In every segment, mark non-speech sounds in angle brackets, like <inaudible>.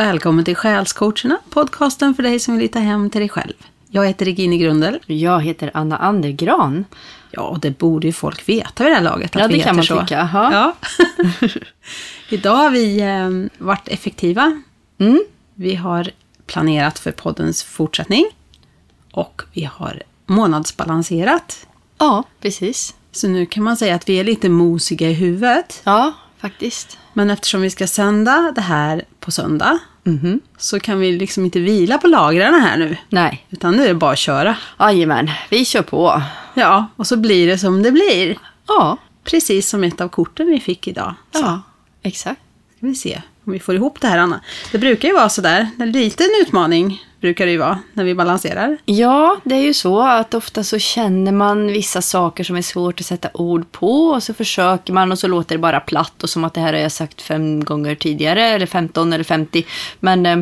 Välkommen till Själscoacherna, podcasten för dig som vill hitta hem till dig själv. Jag heter Regine Grundel. Jag heter Anna Andergran. Ja, och det borde ju folk veta vid det här laget. Att Ja, vi det kan heter man så. tycka. Ja. <laughs> Idag har vi eh, varit effektiva. Mm. Vi har planerat för poddens fortsättning. Och vi har månadsbalanserat. Ja, precis. Så nu kan man säga att vi är lite mosiga i huvudet. Ja, faktiskt. Men eftersom vi ska sända det här på söndag Mhm. så kan vi liksom inte vila på lagren här nu. Nej, Utan nu är det bara att köra. jajamän, vi kör på. Ja, och så blir det som det blir. Ja, Precis som ett av korten vi fick idag. Så ja, exakt. ska vi se om vi får ihop det här, Anna. Det brukar ju vara sådär. En liten utmaning brukar det ju vara när vi balanserar. Ja, det är ju så att ofta så känner man vissa saker som är svårt att sätta ord på och så försöker man och så låter det bara platt och som att det här har jag sagt fem gånger tidigare eller 15 eller 50. Men, eh,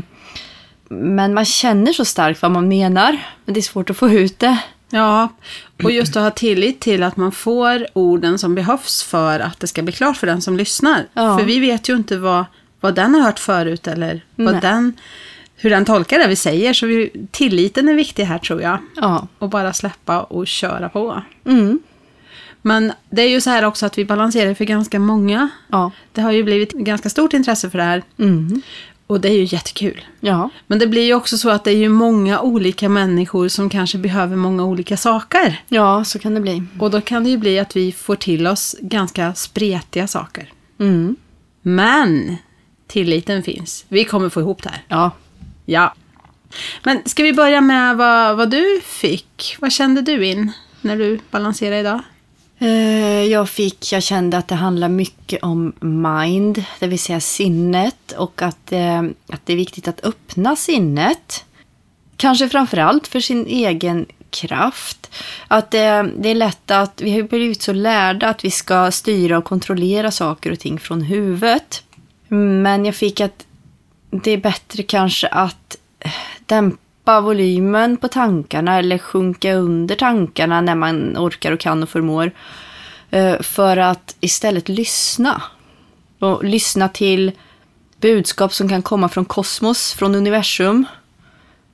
men man känner så starkt vad man menar, men det är svårt att få ut det. Ja, och just att ha tillit till att man får orden som behövs för att det ska bli klart för den som lyssnar. Ja. För vi vet ju inte vad, vad den har hört förut eller vad Nej. den, hur den tolkar det vi säger. Så vi, tilliten är viktig här tror jag. Ja. Och bara släppa och köra på. Mm. Men det är ju så här också att vi balanserar för ganska många. Ja. Det har ju blivit ganska stort intresse för det här. Mm. Och det är ju jättekul. Ja. Men det blir ju också så att det är ju många olika människor som kanske behöver många olika saker. Ja, så kan det bli. Och då kan det ju bli att vi får till oss ganska spretiga saker. Mm. Men tilliten finns. Vi kommer få ihop det här. Ja. Ja. Men ska vi börja med vad, vad du fick? Vad kände du in när du balanserade idag? Eh, jag fick, jag kände att det handlar mycket om mind, det vill säga sinnet och att, eh, att det är viktigt att öppna sinnet. Kanske framförallt för sin egen kraft. Att det, det är lätt att, vi har ju blivit så lärda att vi ska styra och kontrollera saker och ting från huvudet. Mm, men jag fick att det är bättre kanske att eh, dämpa volymen på tankarna eller sjunka under tankarna när man orkar och kan och förmår. Eh, för att istället lyssna. Och lyssna till budskap som kan komma från kosmos, från universum,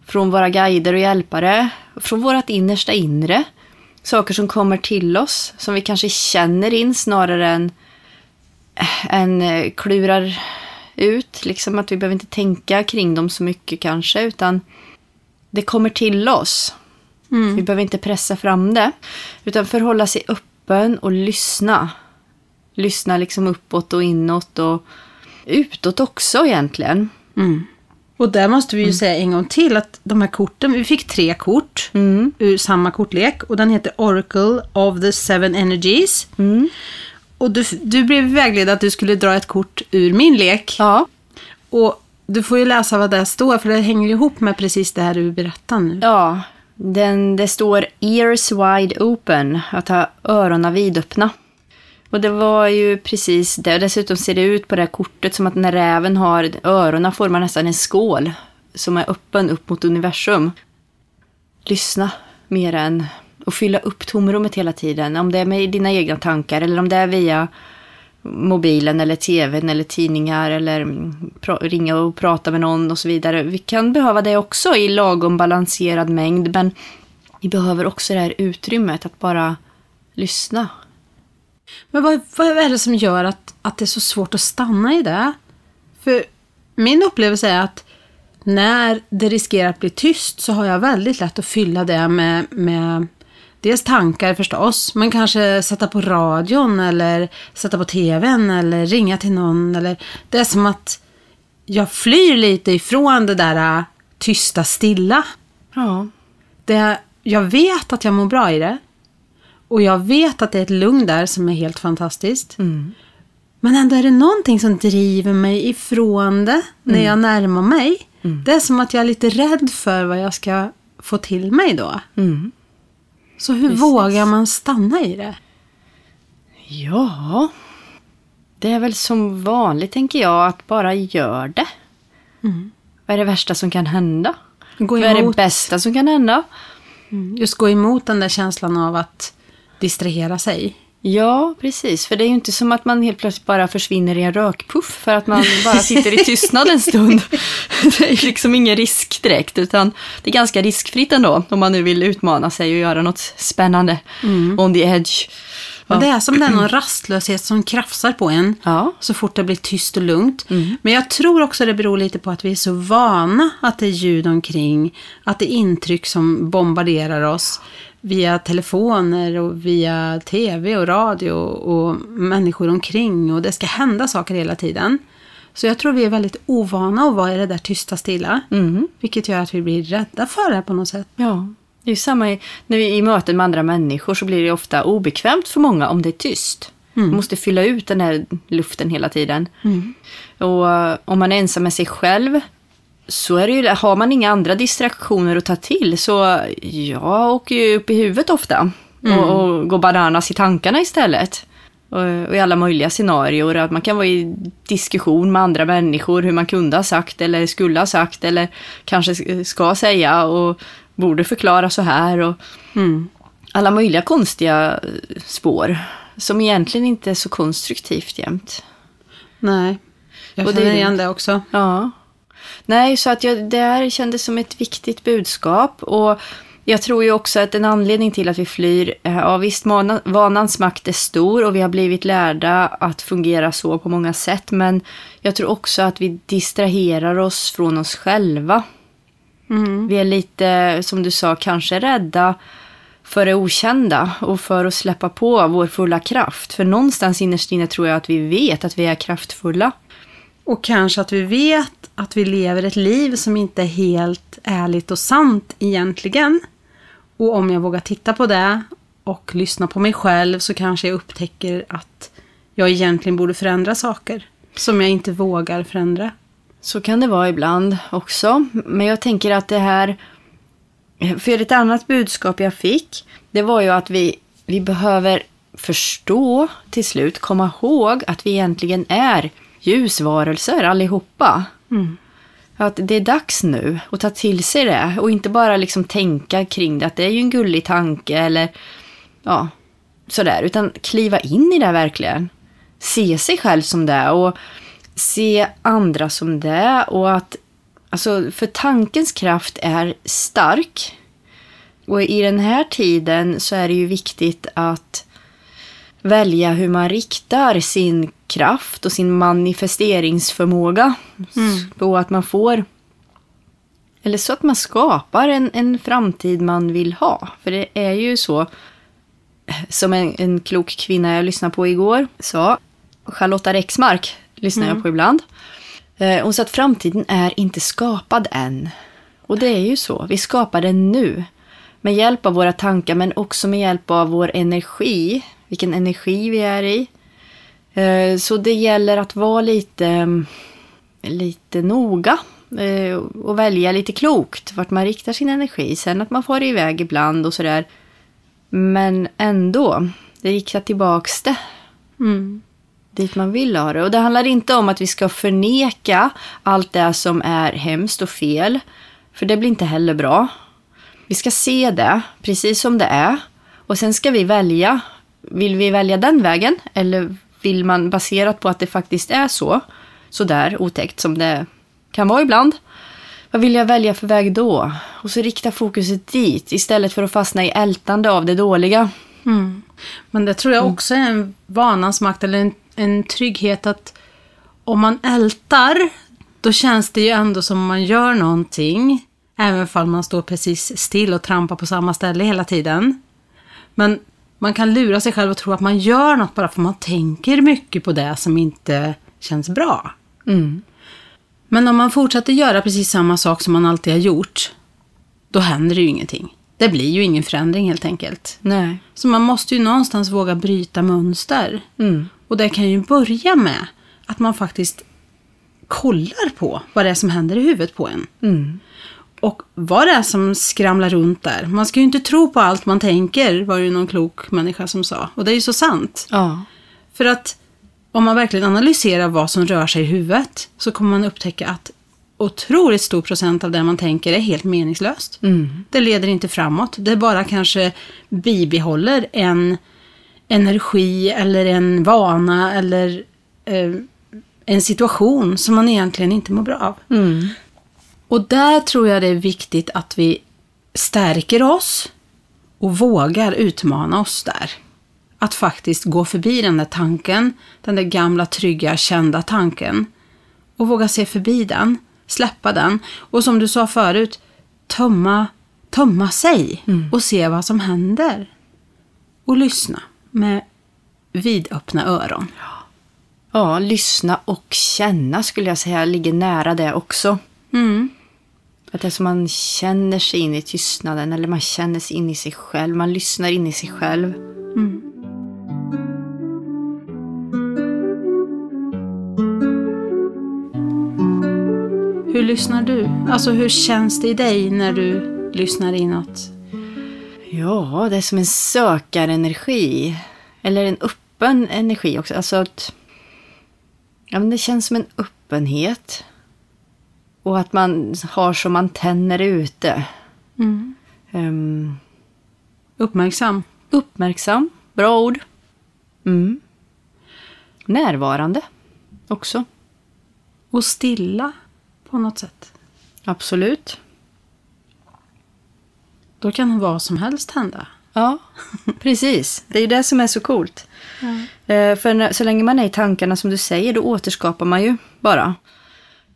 från våra guider och hjälpare, från vårt innersta inre. Saker som kommer till oss, som vi kanske känner in snarare än, eh, än klurar ut. Liksom att vi behöver inte tänka kring dem så mycket kanske, utan det kommer till oss. Vi behöver inte pressa fram det, utan förhålla sig öppen och lyssna. Lyssna liksom uppåt och inåt och utåt också egentligen. Och där måste vi ju säga en gång till att de här korten, vi fick tre kort ur samma kortlek och den heter Oracle of the Seven Energies. Och du, du blev vägledd att du skulle dra ett kort ur min lek. Ja. Och du får ju läsa vad det står för det hänger ihop med precis det här du berättar nu. Ja, den, det står ears wide open, att ha öronen vidöppna. Och det var ju precis det. Dessutom ser det ut på det här kortet som att när räven har öronen formar nästan en skål som är öppen upp mot universum. Lyssna mer än och fylla upp tomrummet hela tiden. Om det är med dina egna tankar eller om det är via mobilen eller tvn eller tidningar eller mm, ringa och prata med någon och så vidare. Vi kan behöva det också i lagom balanserad mängd men vi behöver också det här utrymmet att bara lyssna. Men vad, vad är det som gör att, att det är så svårt att stanna i det? För min upplevelse är att när det riskerar att bli tyst så har jag väldigt lätt att fylla det med, med dels tankar förstås, men kanske sätta på radion eller sätta på tvn eller ringa till någon. Eller, det är som att jag flyr lite ifrån det där äh, tysta stilla. Ja. Det, jag vet att jag mår bra i det. Och jag vet att det är ett lugn där som är helt fantastiskt. Men ändå är det någonting som driver mig ifrån det när jag närmar mig. Det är som att jag är lite rädd för vad jag ska få till mig då. Mm. Så hur Precis. vågar man stanna i det? Ja, det är väl som vanligt tänker jag att bara gör det. Vad är det värsta som kan hända? Vad är det bästa som kan hända? just gå emot den där känslan av att distrahera sig. Ja, precis. För det är ju inte som att man helt plötsligt bara försvinner i en rökpuff för att man bara sitter i tystnad en stund. <laughs> Det är liksom ingen risk direkt, utan det är ganska riskfritt ändå om man nu vill utmana sig och göra något spännande on the edge. Men det är som är någon rastlöshet som krafsar på en. Ja. Så fort det blir tyst och lugnt. Men jag tror också det beror lite på att vi är så vana att det är ljud omkring. Att det är intryck som bombarderar oss. Via telefoner och via tv och radio och människor omkring. Och det ska hända saker hela tiden. Så jag tror vi är väldigt ovana att vara i det där tysta stilla. Vilket gör att vi blir rädda för det på något sätt. Ja, det är samma i, när vi i möten med andra människor så blir det ofta obekvämt för många om det är tyst. Man måste fylla ut den här luften hela tiden. Och eh, om man är ensam med sig själv så är det ju, har man inga andra distraktioner att ta till så jag åker ju upp i huvudet ofta. Och, och går bananas i tankarna istället. Och, och i alla möjliga scenarier. Att man kan vara i diskussion med andra människor hur man kunde ha sagt eller skulle ha sagt eller kanske ska säga och borde förklara så här. Och Alla möjliga konstiga spår som egentligen inte är så konstruktivt jämt. Nej, jag Och det känner är- igen det också. Ja. Nej, så att jag, det här kändes som ett viktigt budskap. Och jag tror ju också att en anledning till att vi flyr, eh, ja visst, vanans makt är stor och vi har blivit lärda att fungera så på många sätt. Men jag tror också att vi distraherar oss från oss själva. Vi är lite, som du sa, kanske rädda för det okända och för att släppa på vår fulla kraft. För någonstans innerst inne tror jag att vi vet att vi är kraftfulla. Och kanske att vi vet att vi lever ett liv som inte är helt ärligt och sant egentligen. Och om jag vågar titta på det och lyssna på mig själv så kanske jag upptäcker att jag egentligen borde förändra saker som jag inte vågar förändra. Så kan det vara ibland också. Men jag tänker att det här... För ett annat budskap jag fick, det var ju att vi, vi behöver förstå till slut, komma ihåg att vi egentligen är ljusvarelser allihopa. Mm. Att det är dags nu att ta till sig det och inte bara liksom tänka kring det, att det är ju en gullig tanke eller ja, sådär, utan kliva in i det verkligen. Se sig själv som det och se andra som det och att, alltså för tankens kraft är stark. Och i den här tiden så är det ju viktigt att välja hur man riktar sin kraft och sin manifesteringsförmåga. Så att man får, eller så att man skapar en, en framtid man vill ha. För det är ju så, som en, en klok kvinna jag lyssnade på igår sa, Charlotta Rexmark lyssnar jag på ibland. Eh, Hon sa att framtiden är inte skapad än. Och det är ju så, vi skapar den nu. Med hjälp av våra tankar men också med hjälp av vår energi. Vilken energi vi är i. Eh, Så det gäller att vara lite, lite noga. eh, Och välja lite klokt vart man riktar sin energi. Sen att man får iväg ibland och sådär. Men ändå, det riktar tillbaks det dit man vill ha det. Och det handlar inte om att vi ska förneka allt det som är hemskt och fel. För det blir inte heller bra. Vi ska se det precis som det är. Och sen ska vi välja. Vill vi välja den vägen? Eller vill man baserat på att det faktiskt är så, så där otäckt som det kan vara ibland. Vad vill jag välja för väg då? Och så rikta fokuset dit istället för att fastna i ältande av det dåliga. Men det tror jag också är en vanans makt eller en, en trygghet att om man ältar då känns det ju ändå som om man gör någonting. Även om man står precis still och trampar på samma ställe hela tiden. Men man kan lura sig själv och tro att man gör något bara för man tänker mycket på det som inte känns bra. Men om man fortsätter göra precis samma sak som man alltid har gjort, då händer det ju ingenting. Det blir ju ingen förändring helt enkelt. Nej. Så man måste ju någonstans våga bryta mönster. Mm. Och det kan ju börja med att man faktiskt kollar på vad det är som händer i huvudet på en. Mm. Och vad det är som skramlar runt där. Man ska ju inte tro på allt man tänker, var det ju någon klok människa som sa. Och det är ju så sant. Ja. För att om man verkligen analyserar vad som rör sig i huvudet så kommer man upptäcka att otroligt stor procent av det man tänker är helt meningslöst. Det leder inte framåt. Det bara kanske bibehåller en, energi eller en vana eller eh, en situation som man egentligen inte mår bra av. Mm. Och där tror jag det är viktigt att vi stärker oss och vågar utmana oss där. Att faktiskt gå förbi den där tanken, den där gamla trygga kända tanken och våga se förbi den, släppa den och som du sa förut, tömma, tömma sig och se vad som händer. Och lyssna med vidöppna öron. Ja, lyssna och känna skulle jag säga ligger nära det också. Mm. Att det är som man känner sig in i tystnaden eller man känner sig in i sig själv. Man lyssnar in i sig själv. Hur lyssnar du? Alltså hur känns det i dig när du lyssnar inåt? Ja, det är som en sökarenergi. Eller en öppen energi också. Alltså att... Ja, men det känns som en öppenhet. Och att man har som antenner ute. Mm. Ehm, Uppmärksam. uppmärksam. Bra ord. Mm. Närvarande också. Och stilla på något sätt. Absolut. Då kan vad som helst hända. Ja, precis. Det är ju det som är så coolt. Eh, För så länge man är i tankarna som du säger, då återskapar man ju bara.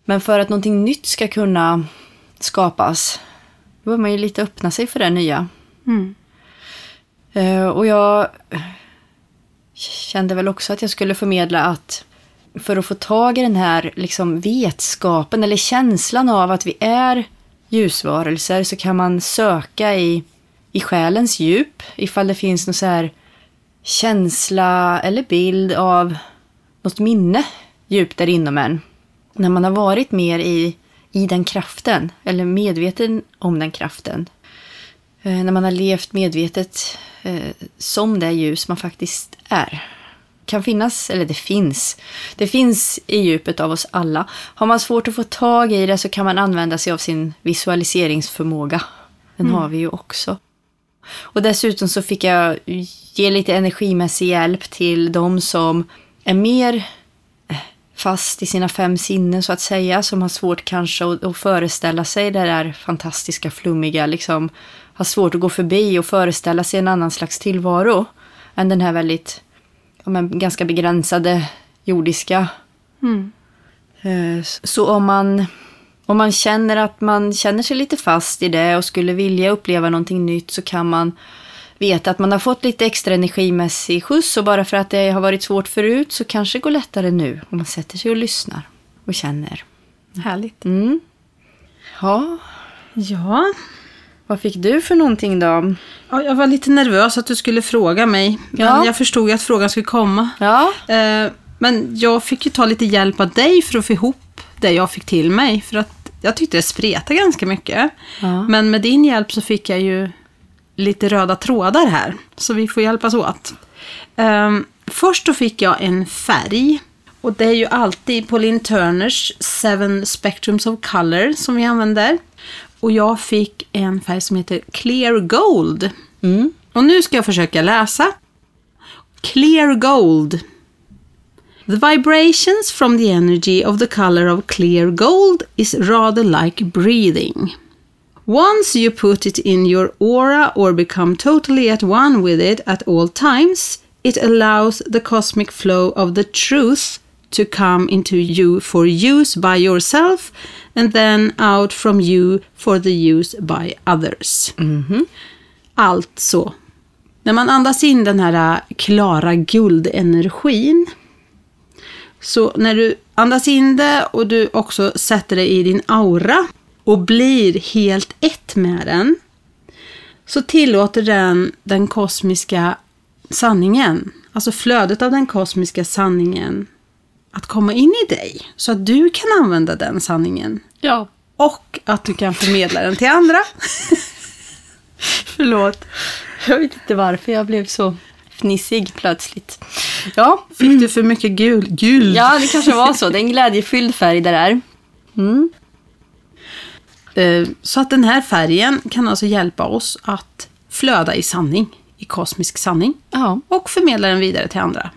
Men för att någonting nytt ska kunna skapas, då behöver man ju lite öppna sig för det nya. Mm. Eh, Och jag kände väl också att jag skulle förmedla att för att få tag i den här liksom vetskapen eller känslan av att vi är ljusvarelser så kan man söka i, i själens djup ifall det finns någon så här känsla eller bild av något minne djupt där inom en. När man har varit mer i, i den kraften eller medveten om den kraften. Eh, när man har levt medvetet eh, som det ljus man faktiskt är. Kan finnas, eller det finns. Det finns i djupet av oss alla. Har man svårt att få tag i det så kan man använda sig av sin visualiseringsförmåga. Den har vi ju också. Och dessutom så fick jag ge lite energimässig hjälp till de som är mer fast i sina fem sinnen så att säga. Som har svårt kanske att, att föreställa sig det där fantastiska, flummiga. Liksom, har svårt att gå förbi och föreställa sig en annan slags tillvaro. Än den här väldigt, ja, men, ganska begränsade jordiska. Mm. Eh, Så om man, om man känner att man känner sig lite fast i det och skulle vilja uppleva någonting nytt så kan man veta att man har fått lite extra energimässig skjuts och bara för att det har varit svårt förut så kanske det går lättare nu om man sätter sig och lyssnar och känner. Härligt. Mm. Ja, Ja. vad fick du för någonting då? ja, jag var lite nervös att du skulle fråga mig. Men Ja. jag förstod ju att frågan skulle komma. Ja, Eh, men jag fick ju ta lite hjälp av dig för att få ihop det jag fick till mig. För att jag tyckte det spretade ganska mycket. Ja. Men med din hjälp så fick jag ju lite röda trådar här. Så vi får hjälpas åt. Um, först då fick jag en färg. Och det är ju alltid Pauline Turners Seven Spectrums of Color som vi använder. Och jag fick en färg som heter Clear Gold. Mm. Och nu ska jag försöka läsa. Clear Gold. The vibrations from the energy of the color of clear gold is rather like breathing. Once you put it in your aura or become totally at one with it at all times, it allows the cosmic flow of the truth to come into you for use by yourself and then out from you for the use by others. Alltså, när man andas in den här äh, klara guldenergin så när du andas in det och du också sätter det i din aura och blir helt ett med den så tillåter den den kosmiska sanningen, alltså flödet av den kosmiska sanningen att komma in i dig så att du kan använda den sanningen ja. och att du kan förmedla den till andra. <laughs> Förlåt. Jag vet inte varför jag blev så fnissig plötsligt. Ja, Fick du för mycket gul? Guld? ja det kanske var så. Det är en glädjefylld färg det där. Mm. Eh, Så att den här färgen kan alltså hjälpa oss att flöda i sanning. i kosmisk sanning Ja. och förmedla den vidare till andra.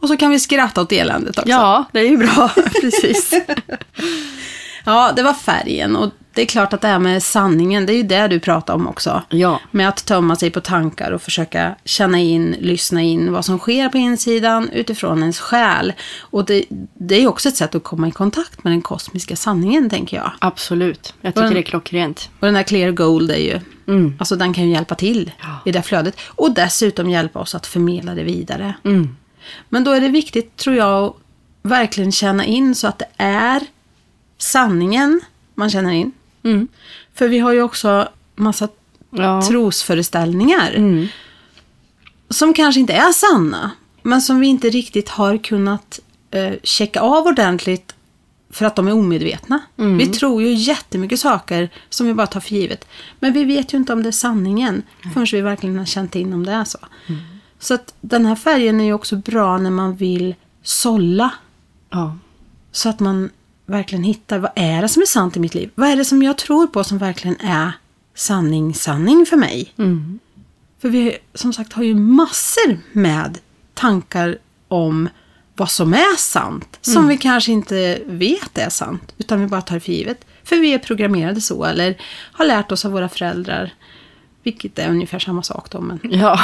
Och så kan vi skratta åt eländet också. ja, det är ju bra. <laughs> precis. <laughs> ja, det var färgen och det är klart att det här med sanningen, det är ju det du pratar om också. Ja. Med att tömma sig på tankar och försöka känna in, lyssna in vad som sker på insidan utifrån ens själ. Och det, det är också ett sätt att komma i kontakt med den kosmiska sanningen, tänker jag. Absolut. Jag tycker Och- det är klockrent. Och den här clear gold är ju, Mm. alltså den kan ju hjälpa till Ja. i det flödet. Och dessutom hjälpa oss att förmedla det vidare. Mm. Men då är det viktigt, tror jag, att verkligen känna in så att det är sanningen man känner in. Mm. För vi har ju också massa Ja. trosföreställningar Mm. som kanske inte är sanna, men som vi inte riktigt har kunnat eh, checka av ordentligt för att de är omedvetna. Mm. Vi tror ju jättemycket saker som vi bara tar för givet. Men vi vet ju inte om det är sanningen förrän vi verkligen har känt in om det är så. Mm. Så att den här färgen är ju också bra när man vill sålla. Ja. Så att man verkligen hittar, vad är det som är sant i mitt liv? Vad är det som jag tror på som verkligen är sanning, sanning för mig? Mm. För vi som sagt har ju massor med tankar om vad som är sant. Som vi kanske inte vet är sant. Utan vi bara tar för givet. För vi är programmerade så. Eller har lärt oss av våra föräldrar. Vilket är ungefär samma sak då. Men, Ja.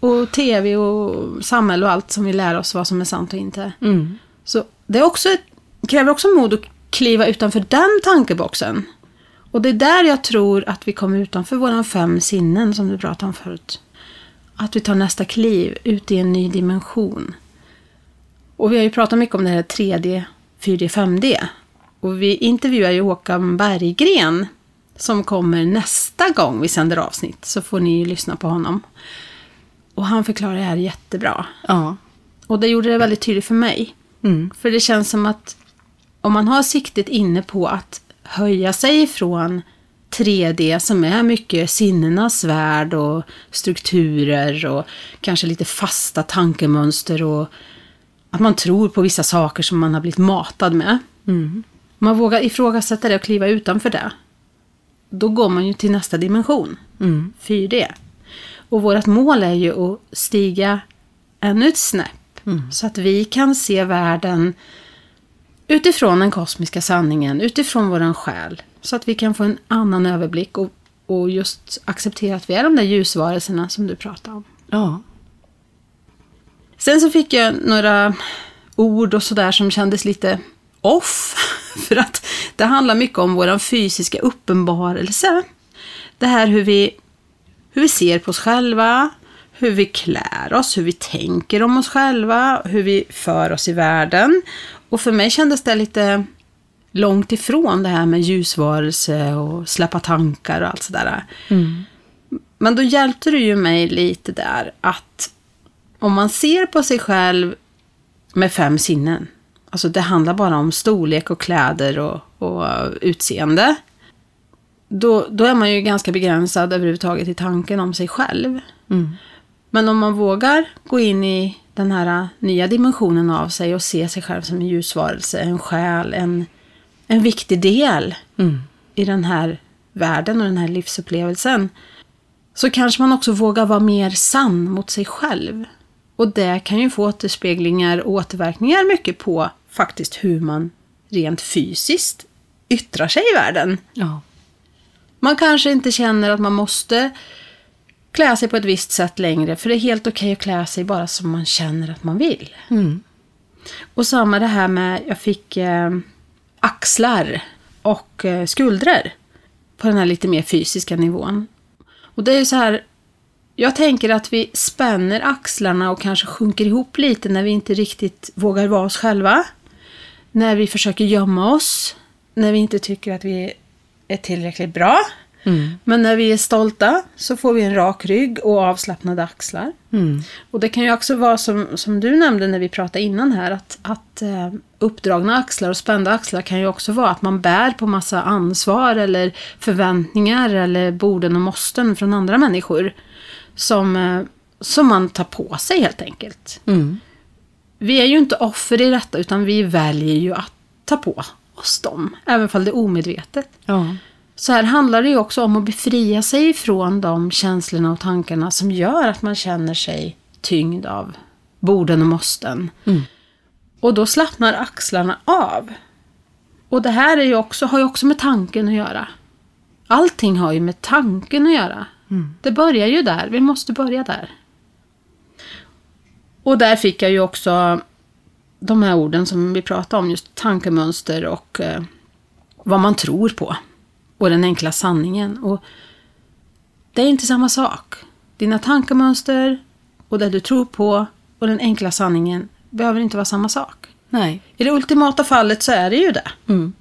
och tv och samhälle och allt som vi lär oss vad som är sant och inte. Mm. Så det är också ett, kräver också mod att kliva utanför den tankeboxen. Och det är där jag tror att vi kommer utanför våra fem sinnen som du pratade om förut. Att vi tar nästa kliv ut i en ny dimension. Och vi har ju pratat mycket om det här 3D, 4D, 5D. Och vi intervjuar ju Håkan Berggren som kommer nästa gång vi sänder avsnitt. Så får ni ju lyssna på honom. Och han förklarar det här jättebra. Ja. Och det gjorde det väldigt tydligt för mig. Mm. För det känns som att om man har siktet inne på att höja sig från 3D som är mycket sinnenas värld och strukturer och kanske lite fasta tankemönster och att man tror på vissa saker som man har blivit matad med. Mm. Man vågar ifrågasätta det och kliva utanför det. Då går man ju till nästa dimension, Mm. 4D. Och vårt mål är ju att stiga ännu ett snäpp. Så att vi kan se världen utifrån den kosmiska sanningen, utifrån våran själ. Så att vi kan få en annan överblick och, och just acceptera att vi är de där ljusvarelserna som du pratade om. Ja. Sen så fick jag några ord och sådär som kändes lite off. <laughs> För att det handlar mycket om vår fysiska uppenbarelse. Det här hur vi, hur vi ser på oss själva, hur vi klär oss, hur vi tänker om oss själva, hur vi för oss i världen. Och för mig kändes det lite långt ifrån det här med ljusvarelse och släppa tankar och allt sådär. Mm. Men då hjälpte du ju mig lite där att om man ser på sig själv med fem sinnen, alltså det handlar bara om storlek och kläder och, och utseende, då, då är man ju ganska begränsad överhuvudtaget i tanken om sig själv. Mm. Men om man vågar gå in i den här nya dimensionen av sig och se sig själv som en ljusvarelse, en själ, en, en viktig del Mm. i den här världen och den här livsupplevelsen så kanske man också vågar vara mer sann mot sig själv. Och det kan ju få återspeglingar och återverkningar mycket på faktiskt hur man rent fysiskt yttrar sig i världen. Ja. Man kanske inte känner att man måste klä sig på ett visst sätt längre, för det är helt okej att klä sig bara som man känner att man vill. Mm. Och samma det här med, jag fick eh, axlar och eh, skuldror på den här lite mer fysiska nivån. Och det är ju så här, jag tänker att vi spänner axlarna och kanske sjunker ihop lite när vi inte riktigt vågar vara oss själva. När vi försöker gömma oss, när vi inte tycker att vi är tillräckligt bra. Mm. Men när vi är stolta så får vi en rak rygg och avslappnade axlar. Mm. Och det kan ju också vara som, som du nämnde när vi pratade innan här, att, att eh, uppdragna axlar och spända axlar kan ju också vara att man bär på massa ansvar eller förväntningar eller borden och måsten från andra människor. Som, eh, som man tar på sig helt enkelt. Mm. Vi är ju inte offer i detta utan vi väljer ju att ta på oss dem, även om det är omedvetet. Ja. Så här handlar det ju också om att befria sig från de känslorna och tankarna som gör att man känner sig tyngd av borden och måsten. Och då slappnar axlarna av. Och det här är ju också, har ju också med tanken att göra. Allting har ju med tanken att göra. Det börjar ju där, vi måste börja där. Och där fick jag ju också de här orden som vi pratade om, just tankemönster och eh, vad man tror på. Och den enkla sanningen. Och det är inte samma sak. Dina tankemönster och det du tror på och den enkla sanningen behöver inte vara samma sak. Nej. I det ultimata fallet så är det ju det. Mm.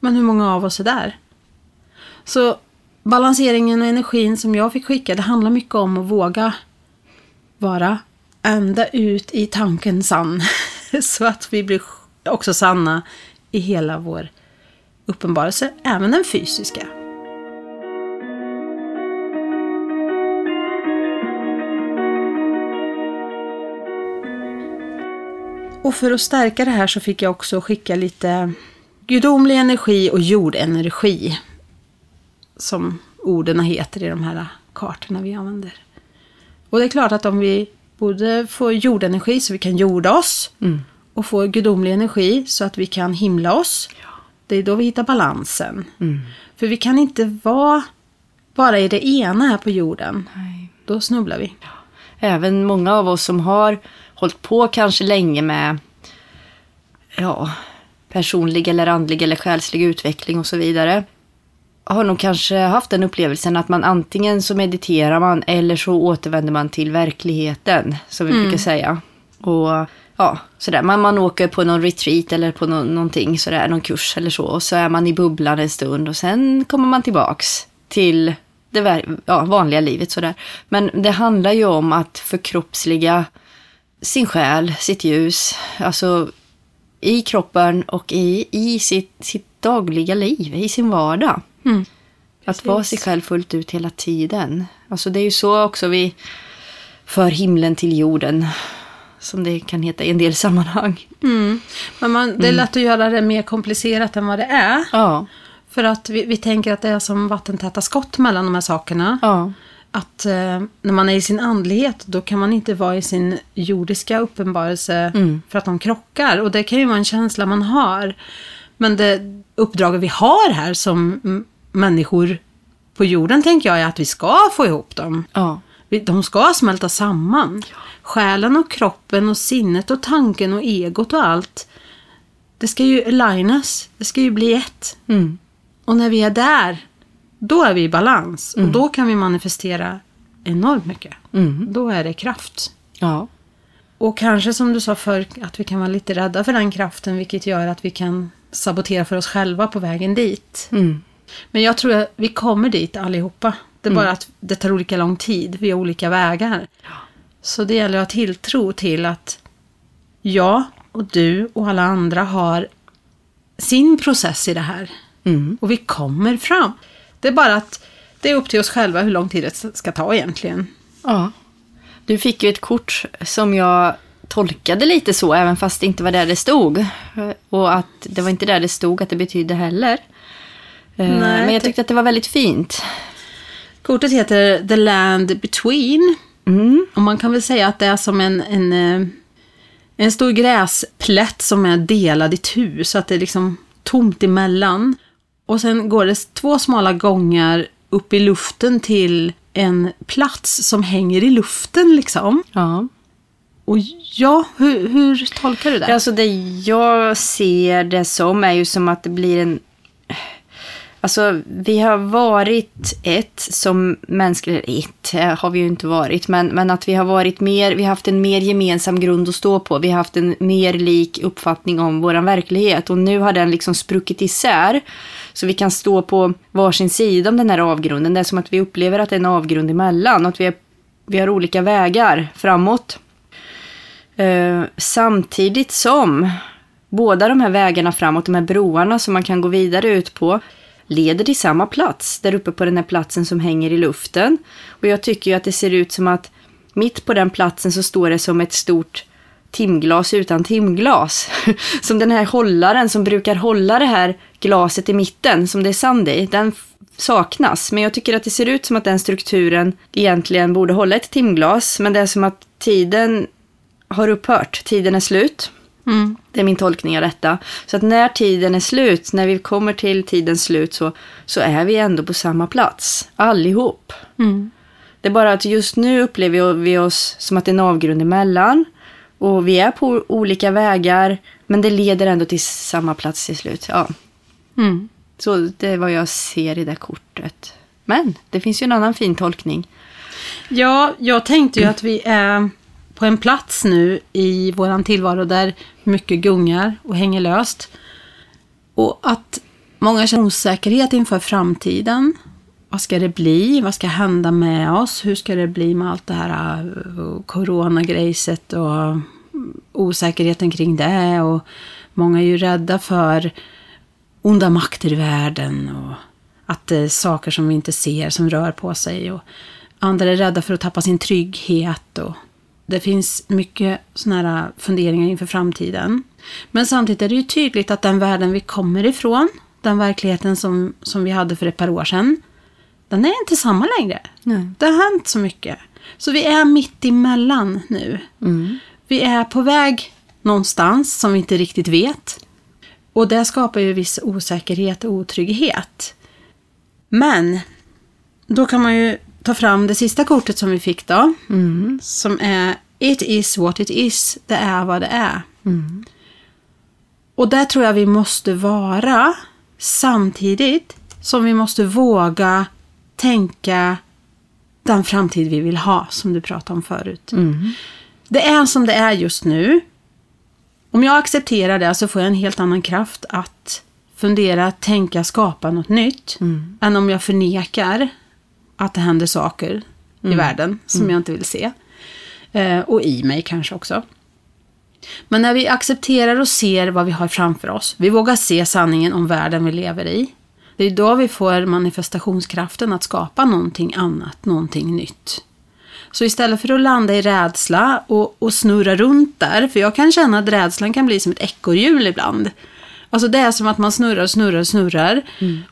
Men hur många av oss är där? Så balanseringen och energin som jag fick skicka, det handlar mycket om att våga vara ända ut i tanken sann. <laughs> Så att vi blir också sanna i hela vår uppenbarelse, även den fysiska. Och för att stärka det här så fick jag också skicka lite gudomlig energi och jordenergi. Som orden heter i de här kartorna vi använder. Och det är klart att om vi både får jordenergi så vi kan jorda oss och får gudomlig energi så att vi kan himla oss. Det är då vi hittar balansen. För vi kan inte vara bara i det ena här på jorden. Nej. Då snubblar vi. Även många av oss som har hållit på kanske länge med ja, personlig eller andlig eller själslig utveckling och så vidare. Har nog kanske haft den upplevelsen att man antingen så mediterar man eller så återvänder man till verkligheten, som vi brukar säga. Och ja, sådär. Man, man åker på någon retreat eller på någon, någonting sådär, någon kurs eller så. Och så är man i bubblan en stund och sen kommer man tillbaks till det ja, vanliga livet sådär. Men det handlar ju om att förkroppsliga sin själ, sitt ljus, alltså i kroppen och i, i sitt, sitt dagliga liv, i sin vardag. Mm. Att vara sig själv fullt ut hela tiden. Alltså det är ju så också vi för himlen till jorden. Som det kan heta i en del sammanhang. Mm. Men man, det är lätt att göra det mer komplicerat än vad det är. Ja. För att vi, vi tänker att det är som vattentäta skott mellan de här sakerna. Ja. Att eh, när man är i sin andlighet, då kan man inte vara i sin jordiska uppenbarelse för att de krockar. Och det kan ju vara en känsla man har. Men det uppdraget vi har här som mm, människor på jorden, tänker jag, är att vi ska få ihop dem. Ja. De ska smälta samman. Själen och kroppen och sinnet och tanken och egot och allt. Det ska ju alignas. Det ska ju bli ett. Mm. Och när vi är där, då är vi i balans. Och då kan vi manifestera enormt mycket. Mm. Då är det kraft. Ja. Och kanske som du sa förr, att vi kan vara lite rädda för den kraften, vilket gör att vi kan sabotera för oss själva på vägen dit. Mm. Men jag tror att vi kommer dit allihopa. Det är bara att det tar olika lång tid, vi har olika vägar. Så det gäller att ha tilltro till att jag och du och alla andra har sin process i det här. Mm. Och vi kommer fram. Det är bara att det är upp till oss själva hur lång tid det ska ta egentligen. Ja. Du fick ju ett kort som jag tolkade lite så, även fast det inte var där det stod. Och att det var inte där det stod att det betydde heller. Eh, Men jag tyckte att det var väldigt fint. Kortet heter The Land Between. Mm. Och man kan väl säga att det är som en, en, eh, en stor gräsplätt som är delad i tu, så att det är liksom tomt emellan. Och sen går det två smala gångar upp i luften till en plats som hänger i luften liksom. Ja. Och ja, hur, hur tolkar du det? Alltså det jag ser det som är ju som att det blir en... Alltså vi har varit ett som mänskligt, ett eh, har vi ju inte varit, men, men att vi har varit mer, vi har haft en mer gemensam grund att stå på. Vi har haft en mer lik uppfattning om våran verklighet och nu har den liksom spruckit isär. Så vi kan stå på varsin sida om den här avgrunden. Det är som att vi upplever att det är en avgrund emellan och att vi, är, vi har olika vägar framåt. Uh, samtidigt som båda de här vägarna framåt, de här broarna som man kan gå vidare ut på, leder till samma plats, där uppe på den här platsen som hänger i luften. Och jag tycker ju att det ser ut som att mitt på den platsen så står det som ett stort timglas utan timglas. <laughs> Som den här hållaren som brukar hålla det här glaset i mitten, som det är sand i, den saknas. Men jag tycker att det ser ut som att den strukturen egentligen borde hålla ett timglas. Men det är som att tiden har upphört. Tiden är slut. Mm. Det är min tolkning av detta. Så att när tiden är slut, när vi kommer till tidens slut så, så är vi ändå på samma plats. Allihop. Mm. Det är bara att just nu upplever vi oss som att det är en avgrund emellan. Och vi är på olika vägar, men det leder ändå till samma plats till slut. Ja. Mm. Så det är vad jag ser i det kortet. Men det finns ju en annan fin tolkning. Ja, jag tänkte ju att vi är på en plats nu i våran tillvaro där mycket gungar och hänger löst. Och att många känner osäkerhet inför framtiden. Vad ska det bli? Vad ska hända med oss? Hur ska det bli med allt det här eh, coronagrejset och mm, osäkerheten kring det? Och många är ju rädda för onda makter i världen och att det är saker som vi inte ser som rör på sig. Och andra är rädda för att tappa sin trygghet. Och det finns mycket sådana här funderingar inför framtiden. Men samtidigt är det ju tydligt att den världen vi kommer ifrån, den verkligheten som, som vi hade för ett par år sedan, den är inte samma längre. Nej. Det har hänt så mycket. Så vi är mitt emellan nu. Mm. Vi är på väg någonstans som vi inte riktigt vet. Och det skapar ju viss osäkerhet och otrygghet. Men då kan man ju ta fram det sista kortet som vi fick då. Mm. Som är It is what it is. Det är vad det är. Mm. Och där tror jag vi måste vara samtidigt som vi måste våga tänka den framtid vi vill ha, som du pratade om förut. Mm. Det är som det är just nu. Om jag accepterar det så får jag en helt annan kraft att fundera, tänka, skapa något nytt. Mm. Än om jag förnekar att det händer saker i världen som jag inte vill se. Eh, och i mig kanske också. Men när vi accepterar och ser vad vi har framför oss, vi vågar se sanningen om världen vi lever i. Det är då vi får manifestationskraften att skapa någonting annat, någonting nytt. Så istället för att landa i rädsla och, och snurra runt där, för jag kan känna att rädslan kan bli som ett ekorrhjul ibland. Alltså det är som att man snurrar snurrar och snurrar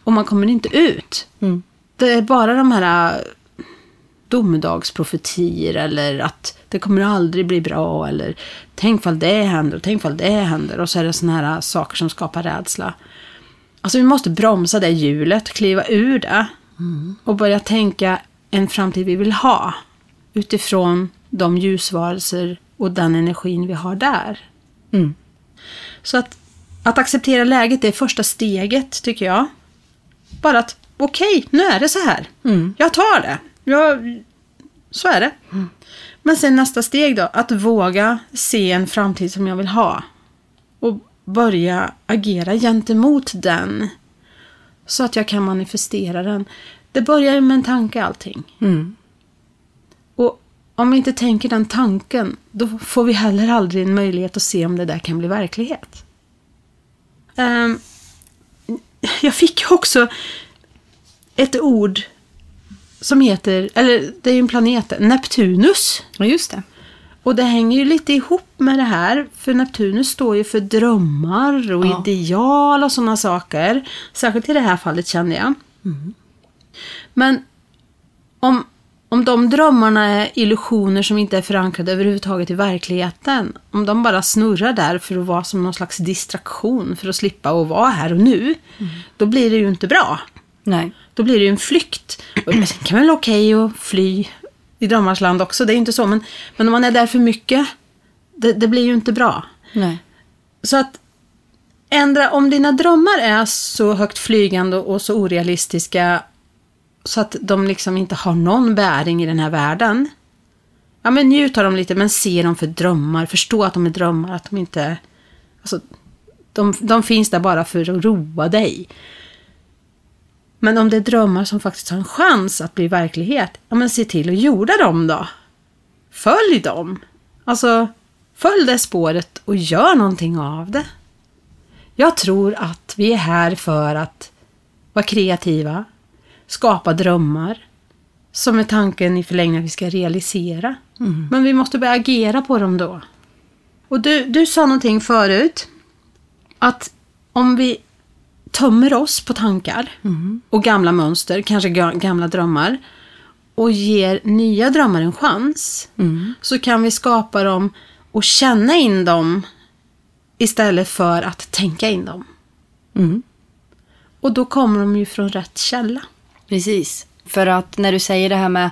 och man kommer inte ut. Mm. Det är bara de här äh, domedagsprofetier eller att det kommer aldrig bli bra eller tänk fall det händer och tänk fall det händer och så är det såna här äh, saker som skapar rädsla. Alltså vi måste bromsa det hjulet, kliva ur det och börja tänka en framtid vi vill ha utifrån de ljusvarelser och den energin vi har där. Mm. Så att, att acceptera läget är första steget, tycker jag. Bara att, okej, nu är det så här. Mm. Jag tar det. Jag, så är det. Men sen nästa steg då, att våga se en framtid som jag vill ha. Och börja agera gentemot den. Så att jag kan manifestera den. Det börjar ju med en tanke allting. Mm. Och om vi inte tänker den tanken, då får vi heller aldrig en möjlighet att se om det där kan bli verklighet. Ehm, jag fick ju också ett ord som heter, eller det är ju en planet, Neptunus. Ja, just det. Och det hänger ju lite ihop med det här, för Neptunus står ju för drömmar och Ja. ideal och sådana saker. Särskilt i det här fallet kände jag. Men om, om de drömmarna är illusioner som inte är förankrade överhuvudtaget i verkligheten, om de bara snurrar där för att vara som någon slags distraktion för att slippa att vara här och nu, då blir det ju inte bra. Nej. Då blir det ju en flykt. Och det kan väl okej att fly i drömmars land också, det är ju inte så. Men, men om man är där för mycket, det, det blir ju inte bra. Nej. Så att ändra, om dina drömmar är så högt flygande och så orealistiska så att de liksom inte har någon bäring i den här världen. Ja, men njut av dem lite, men se dem för drömmar. Förstå att de är drömmar, att de inte... Alltså, de, de finns där bara för att roa dig. Men om det är drömmar som faktiskt har en chans att bli verklighet, ja men se till att jorda dem då. Följ dem. Alltså, följ det spåret och gör någonting av det. Jag tror att vi är här för att vara kreativa, skapa drömmar, som är tanken i förlängningen att vi ska realisera. Men vi måste börja agera på dem då. Och du, du sa någonting förut, att om vi tömmer oss på tankar och gamla mönster, kanske gamla drömmar och ger nya drömmar en chans så kan vi skapa dem och känna in dem istället för att tänka in dem. Mm. Och då kommer de ju från rätt källa. Precis. För att när du säger det här med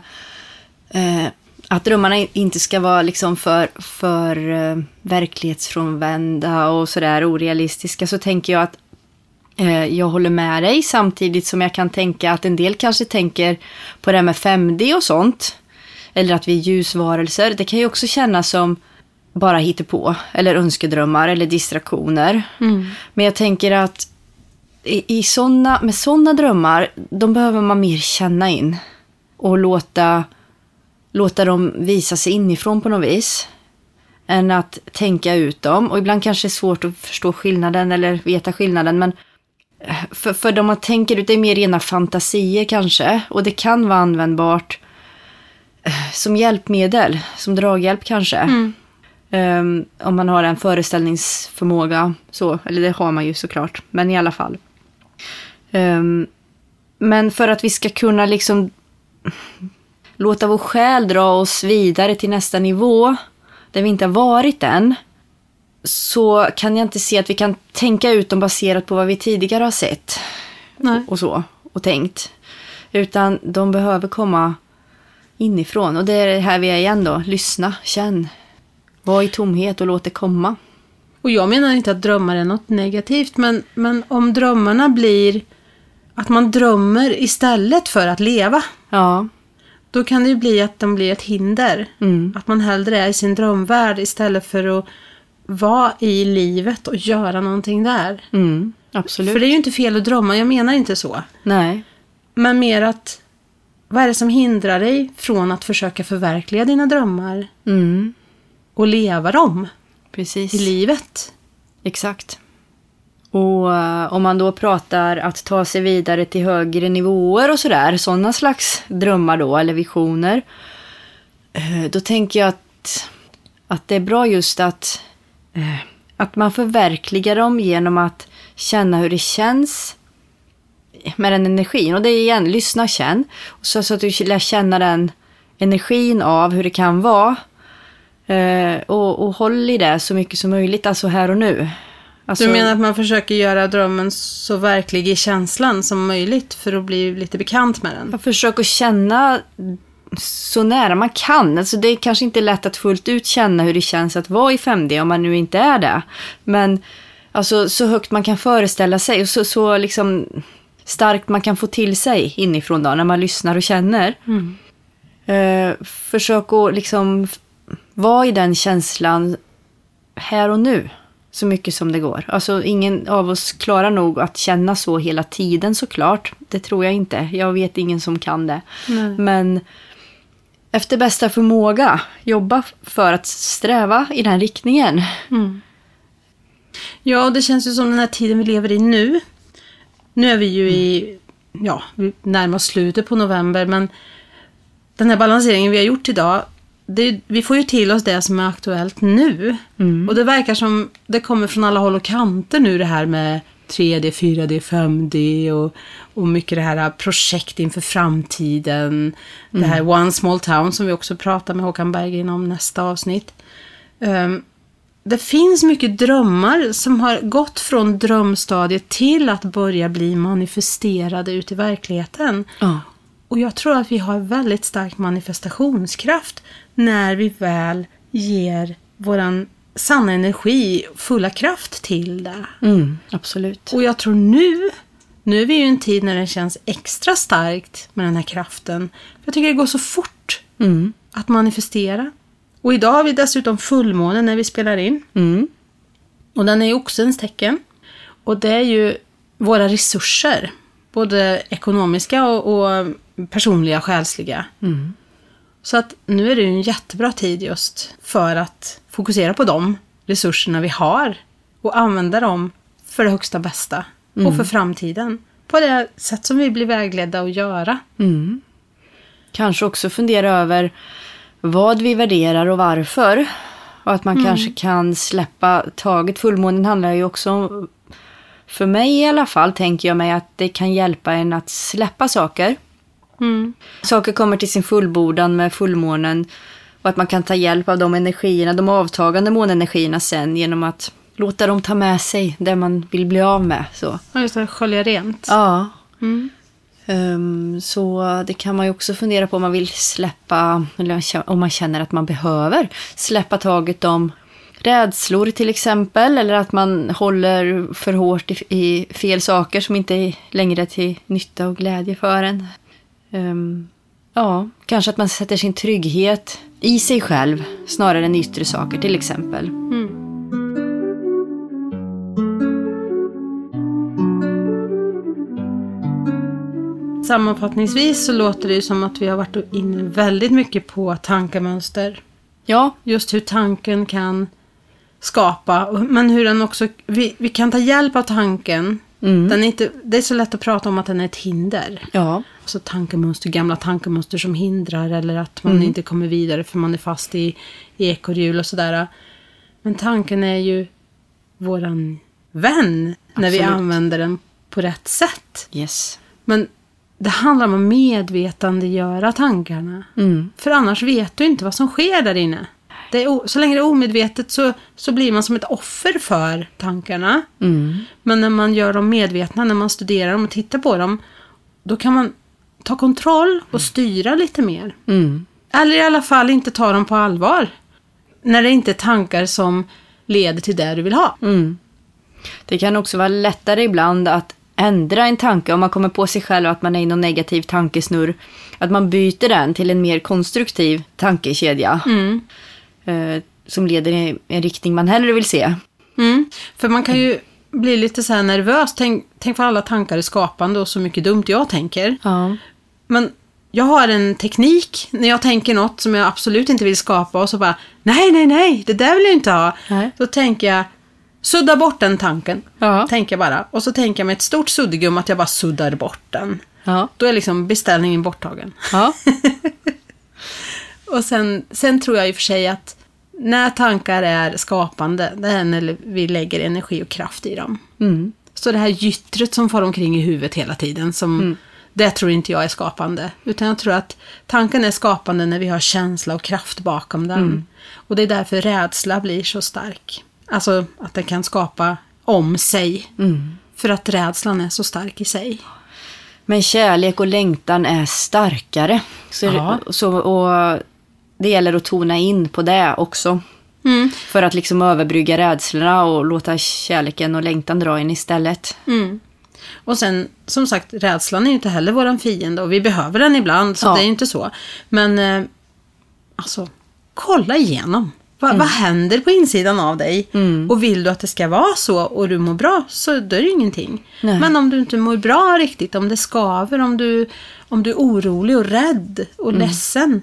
eh, att drömmarna inte ska vara liksom för, för eh, verklighetsfrånvända och sådär orealistiska så tänker jag att jag håller med dig samtidigt som jag kan tänka att en del kanske tänker på det här med 5D och sånt. Eller att vi är ljusvarelser. Det kan ju också kännas som bara på eller önskedrömmar eller distraktioner. Men jag tänker att i, i såna, med sådana drömmar, de behöver man mer känna in. Och låta, låta dem visa sig inifrån på något vis. Än att tänka ut dem. Och ibland kanske det är svårt att förstå skillnaden eller veta skillnaden. Men eh, för, för de man tänker ut, det är mer rena fantasier kanske. Och det kan vara användbart eh, som hjälpmedel, som draghjälp kanske. Ehm, om man har en föreställningsförmåga, så, eller det har man ju såklart, men i alla fall. Ehm, men för att vi ska kunna liksom låta vår själ dra oss vidare till nästa nivå, där vi inte har varit än, så kan jag inte se att vi kan tänka ut dem baserat på vad vi tidigare har sett Nej. och så, och tänkt. Utan de behöver komma inifrån. Och det är här vi är igen då. Lyssna, känn. Var i tomhet och låt det komma. Och jag menar inte att drömmar är något negativt, men, men om drömmarna blir att man drömmer istället för att leva, Ja. då kan det ju bli att de blir ett hinder. Mm. Att man hellre är i sin drömvärld istället för att vara i livet och göra någonting där. Mm. Absolut. För det är ju inte fel att drömma, jag menar inte så. Nej. Men mer att, vad är det som hindrar dig från att försöka förverkliga dina drömmar Mm. och leva dem Precis. i livet? Exakt. Och eh, om man då pratar att ta sig vidare till högre nivåer och sådär, sådana slags drömmar då, eller visioner. eh, Då tänker jag att, att det är bra just att, att man förverkligar dem genom att känna hur det känns med den energin. Och det är igen, lyssna, känn. Så, så att du lär känna den energin av hur det kan vara. Eh, och, och håll i det så mycket som möjligt, alltså här och nu. Alltså, Du menar att man försöker göra drömmen så verklig i känslan som möjligt för att bli lite bekant med den? Jag försöker känna så nära man kan. Alltså det är kanske inte lätt att fullt ut känna hur det känns att vara i 5D om man nu inte är det. Men alltså så högt man kan föreställa sig och så, så liksom starkt man kan få till sig inifrån då när man lyssnar och känner. Eh, försök att liksom vara i den känslan här och nu. Så mycket som det går. Alltså ingen av oss klarar nog att känna så hela tiden såklart. Det tror jag inte. Jag vet ingen som kan det. Nej. Men efter bästa förmåga jobba för att sträva i den riktningen. Ja, och det känns ju som den här tiden vi lever i nu. Nu är vi ju i, ja, oss slutet på november, men den här balanseringen vi har gjort idag, det, vi får ju till oss det som är aktuellt nu. Och det verkar som det kommer från alla håll och kanter nu det här med 3D, 4D, 5D och, och mycket det här projekt inför framtiden. Det här One Small Town som vi också pratar med Håkan Berggren om nästa avsnitt. Ehm, det finns mycket drömmar som har gått från drömstadiet till att börja bli manifesterade ut i verkligheten. Ja. Och jag tror att vi har väldigt stark manifestationskraft när vi väl ger våran sanna energi fulla kraft till det. Mm, absolut. Och jag tror nu, nu är vi ju i en tid när det känns extra starkt med den här kraften. Jag tycker det går så fort Mm. att manifestera. Och idag har vi dessutom fullmåne när vi spelar in. Mm. Och den är ju oxens tecken. Och det är ju våra resurser. Både ekonomiska och, och personliga, själsliga. Så att nu är det ju en jättebra tid just för att fokusera på de resurserna vi har. Och använda dem för det högsta bästa. Och för framtiden. På det sätt som vi blir vägledda att göra. Mm. Kanske också fundera över vad vi värderar och varför. Och att man kanske kan släppa taget. Fullmånen handlar ju också om för mig i alla fall tänker jag mig att det kan hjälpa en att släppa saker. Mm. Saker kommer till sin fullbordan med fullmånen och att man kan ta hjälp av de energierna, de avtagande månenergierna sen genom att låta dem ta med sig det man vill bli av med. Så. Ja, just det. Skölja rent. Ja. Mm. Ehm, så det kan man ju också fundera på om man vill släppa, eller om man känner att man behöver släppa taget om rädslor till exempel, eller att man håller för hårt i, i fel saker som inte längre är till nytta och glädje för en. Ehm, ja, kanske att man sätter sin trygghet i sig själv snarare än yttre saker till exempel. Mm. Sammanfattningsvis så låter det ju som att vi har varit inne väldigt mycket på tankemönster. Ja, Just hur tanken kan skapa, men hur den också... Vi, vi kan ta hjälp av tanken. Mm. Den är inte, det är så lätt att prata om att den är ett hinder. ja, Alltså tankemönster, gamla tankemönster som hindrar eller att man inte kommer vidare för man är fast i, i ekorrhjul och sådär. Men tanken är ju våran vän när vi Absolut. använder den på rätt sätt. yes. Men det handlar om att medvetandegöra tankarna. Mm. För annars vet du inte vad som sker där inne. Det är, så länge det är omedvetet så, så blir man som ett offer för tankarna. Mm. Men när man gör dem medvetna, när man studerar dem och tittar på dem, då kan man ta kontroll och styra lite mer. Mm. Eller i alla fall inte ta dem på allvar. När det inte är tankar som leder till det du vill ha. Mm. Det kan också vara lättare ibland att ändra en tanke om man kommer på sig själv att man är i någon negativ tankesnurr. Att man byter den till en mer konstruktiv tankekedja. Mm. Eh, som leder i en riktning man hellre vill se. Mm. För man kan ju bli lite så nervös. Tänk, tänk på alla tankar är skapande och så mycket dumt jag tänker. Ja. Men jag har en teknik när jag tänker något som jag absolut inte vill skapa och så bara nej, nej, nej, det där vill jag inte ha. Nej. Då tänker jag sudda bort den tanken. Ja. Tänker jag bara. Och så tänker jag med ett stort suddgum att jag bara suddar bort den. Ja. Då är liksom beställningen borttagen. Ja. <laughs> Och sen, sen tror jag i och för sig att när tankar är skapande, det är när vi lägger energi och kraft i dem. Mm. Så det här gyttret som far omkring i huvudet hela tiden, som, det tror inte jag är skapande. Utan jag tror att tanken är skapande när vi har känsla och kraft bakom den. Och det är därför rädsla blir så stark. Alltså att den kan skapa om sig. För att rädslan är så stark i sig. Men kärlek och längtan är starkare. Så, Ja. så, och det gäller att tona in på det också. Mm. För att liksom överbrygga rädslorna och låta kärleken och längtan dra in istället. Mm. Och sen, som sagt, rädslan är ju inte heller våran fiende och vi behöver den ibland, så Ja. det är ju inte så. Men, eh, alltså, kolla igenom. Va, Vad händer på insidan av dig? Och vill du att det ska vara så och du mår bra, så då är det ingenting. Nej. Men om du inte mår bra riktigt, om det skaver, om du, om du är orolig och rädd och ledsen.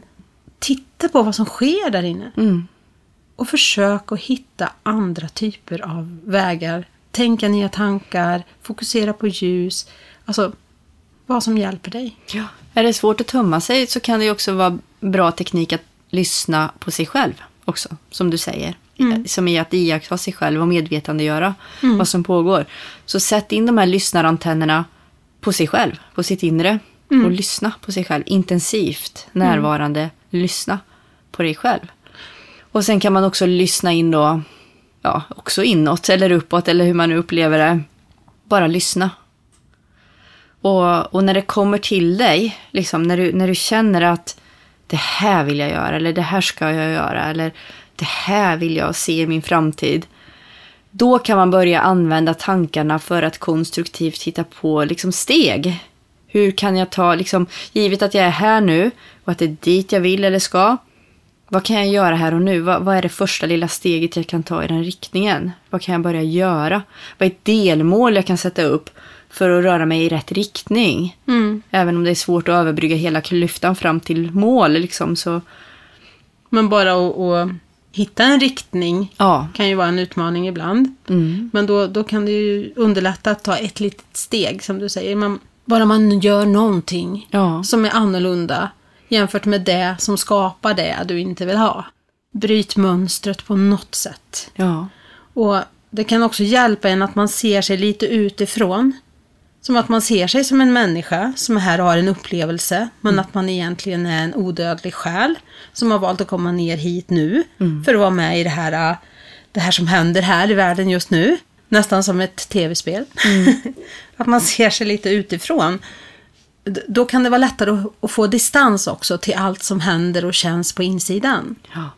Titta på vad som sker där inne. Mm. Och försök att hitta andra typer av vägar. Tänka nya tankar, fokusera på ljus. Alltså, vad som hjälper dig. Ja. Är det svårt att tumma sig så kan det ju också vara bra teknik att lyssna på sig själv också, som du säger. Som är att iaktta sig själv och medvetandegöra vad som pågår. Så sätt in de här lyssnarantennerna på sig själv, på sitt inre. Och lyssna på sig själv intensivt, närvarande. Lyssna på dig själv. Och sen kan man också lyssna in då, ja, också inåt eller uppåt eller hur man nu upplever det. Bara lyssna. Och, och när det kommer till dig, liksom, när, du, när du känner att det här vill jag göra, eller det här ska jag göra, eller det här vill jag se i min framtid. Då kan man börja använda tankarna för att konstruktivt hitta på liksom, steg. Hur kan jag ta, liksom, givet att jag är här nu och att det är dit jag vill eller ska. Vad kan jag göra här och nu? Vad, vad är det första lilla steget jag kan ta i den riktningen? Vad kan jag börja göra? Vad är ett delmål jag kan sätta upp för att röra mig i rätt riktning? Även om det är svårt att överbrygga hela klyftan fram till mål. Liksom, så, Men bara att, att hitta en riktning ja. kan ju vara en utmaning ibland. Mm. Men då, då kan det ju underlätta att ta ett litet steg, som du säger. Man, bara man gör någonting Ja. som är annorlunda jämfört med det som skapar det du inte vill ha. Bryt mönstret på något sätt. Ja. Och det kan också hjälpa en att man ser sig lite utifrån. Som att man ser sig som en människa som är här och har en upplevelse. Men att man egentligen är en odödlig själ. Som har valt att komma ner hit nu. För att vara med i det här, äh, det här som händer här i världen just nu. Nästan som ett tv-spel. <laughs> att man ser sig lite utifrån. Då kan det vara lättare att- få distans också till allt som händer och känns på insidan. Ja,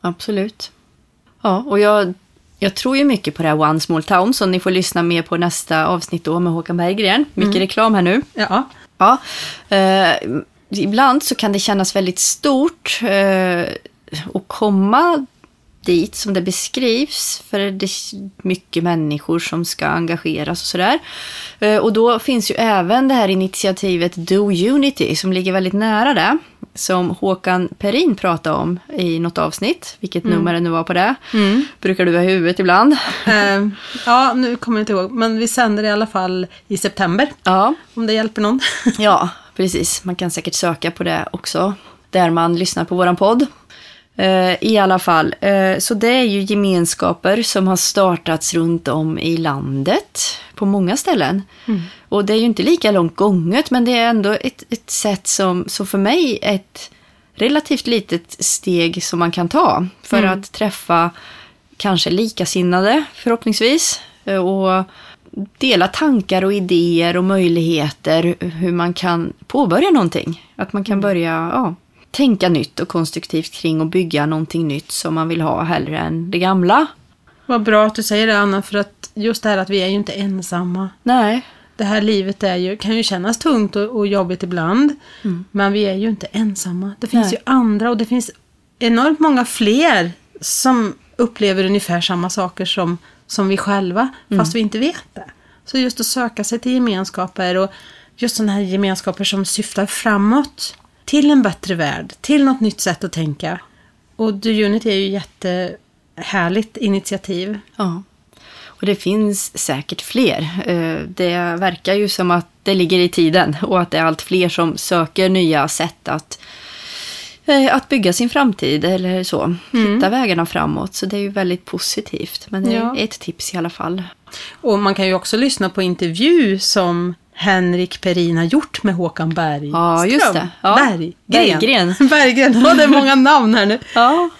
absolut. Ja, och jag, jag tror ju mycket på det här One Small Town som ni får lyssna mer på nästa avsnitt då med Håkan Berggren. Mycket reklam här nu. Ja, Ja, eh, ibland så kan det kännas väldigt stort eh, att komma dit som det beskrivs. För det är mycket människor som ska engageras och sådär. Eh, och då finns ju även det här initiativet Do Unity som ligger väldigt nära det. Som Håkan Perin pratade om i något avsnitt. Vilket nummer det nu var på det. Brukar du ha huvudet ibland. <laughs> Eh, ja, nu kommer jag inte ihåg. Men vi sänder i alla fall i september. Ja, Om det hjälper någon. Ja, precis. Man kan säkert söka på det också, där man lyssnar på våran podd. Eh, I alla fall, eh, så det är ju gemenskaper som har startats runt om i landet på många ställen. Och det är ju inte lika långt gånget, men det är ändå ett, ett sätt som, som för mig är ett relativt litet steg som man kan ta för att träffa kanske likasinnade förhoppningsvis. eh, Och dela tankar och idéer och möjligheter hur man kan påbörja någonting. Att man kan börja ja, tänka nytt och konstruktivt kring och bygga någonting nytt som man vill ha hellre än det gamla. Vad bra att du säger det Anna, för att just det här att vi är ju inte ensamma. Nej, Det här livet är ju, kan ju kännas tungt och, och jobbigt ibland. Men vi är ju inte ensamma. Det finns Nej. ju andra och det finns enormt många fler som upplever ungefär samma saker som, som vi själva, fast vi inte vet det. Så just att söka sig till gemenskaper och just sådana här gemenskaper som syftar framåt. Till en bättre värld, till något nytt sätt att tänka. Och The Unity är ju jättehärligt initiativ. Ja. Och det finns säkert fler. Eh, Det verkar ju som att det ligger i tiden och att det är allt fler som söker nya sätt att, eh, att bygga sin framtid eller så. Hitta vägarna framåt. Så det är ju väldigt positivt. Men det är Ja. ett tips i alla fall. Och man kan ju också lyssna på intervju som Henrik Perin har gjort med Håkan Bergström. Ja, just det. Ja. Berggren. Berggren. <laughs> Berggren. Ja, det är många namn här nu. <laughs> Ja.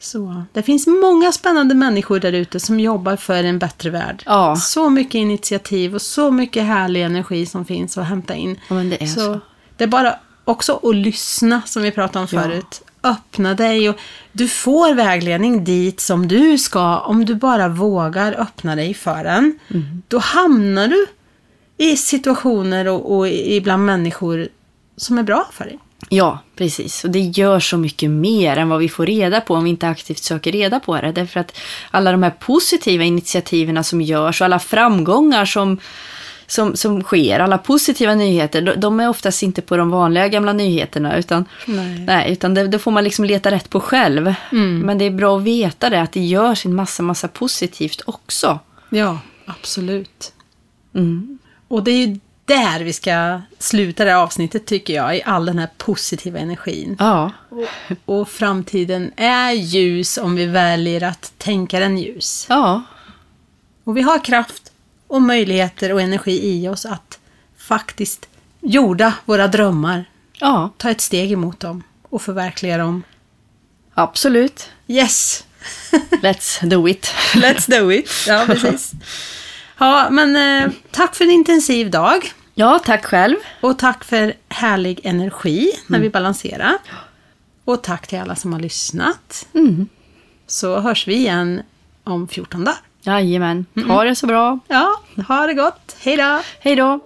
Så, det finns många spännande människor där ute som jobbar för en bättre värld. Ja. Så mycket initiativ och så mycket härlig energi som finns att hämta in. Ja, men det är så. Det är bara också att lyssna, som vi pratade om Ja. förut. Öppna dig och du får vägledning dit som du ska om du bara vågar öppna dig för den. Mm. Då hamnar du i situationer och, och ibland människor som är bra för dig. Ja, precis. Och det gör så mycket mer än vad vi får reda på om vi inte aktivt söker reda på det. Därför att alla de här positiva initiativen som görs och alla framgångar som, som, som sker, alla positiva nyheter, de, är oftast inte på de vanliga gamla nyheterna. Utan, Nej. nej, utan det, det får man liksom leta rätt på själv. Men det är bra att veta det, att det görs en massa, massa positivt också. Ja, absolut. Mm. Och det är ju där vi ska sluta det här avsnittet tycker jag, i all den här positiva energin. Ja, Och framtiden är ljus om vi väljer att tänka den ljus. ja, Och vi har kraft och möjligheter och energi i oss att faktiskt jorda våra drömmar. ja, Ta ett steg emot dem och förverkliga dem. absolut. Yes! <laughs> Let's do it. Let's do it! Ja, precis. <laughs> Ja, men eh, tack för en intensiv dag. Ja, tack själv. Och tack för härlig energi när vi balanserar. Och tack till alla som har lyssnat. Mm. Så hörs vi igen om 14 dagar. Jajamän. Ha det så bra. Ja, ha det gott. Hej då! Hej då!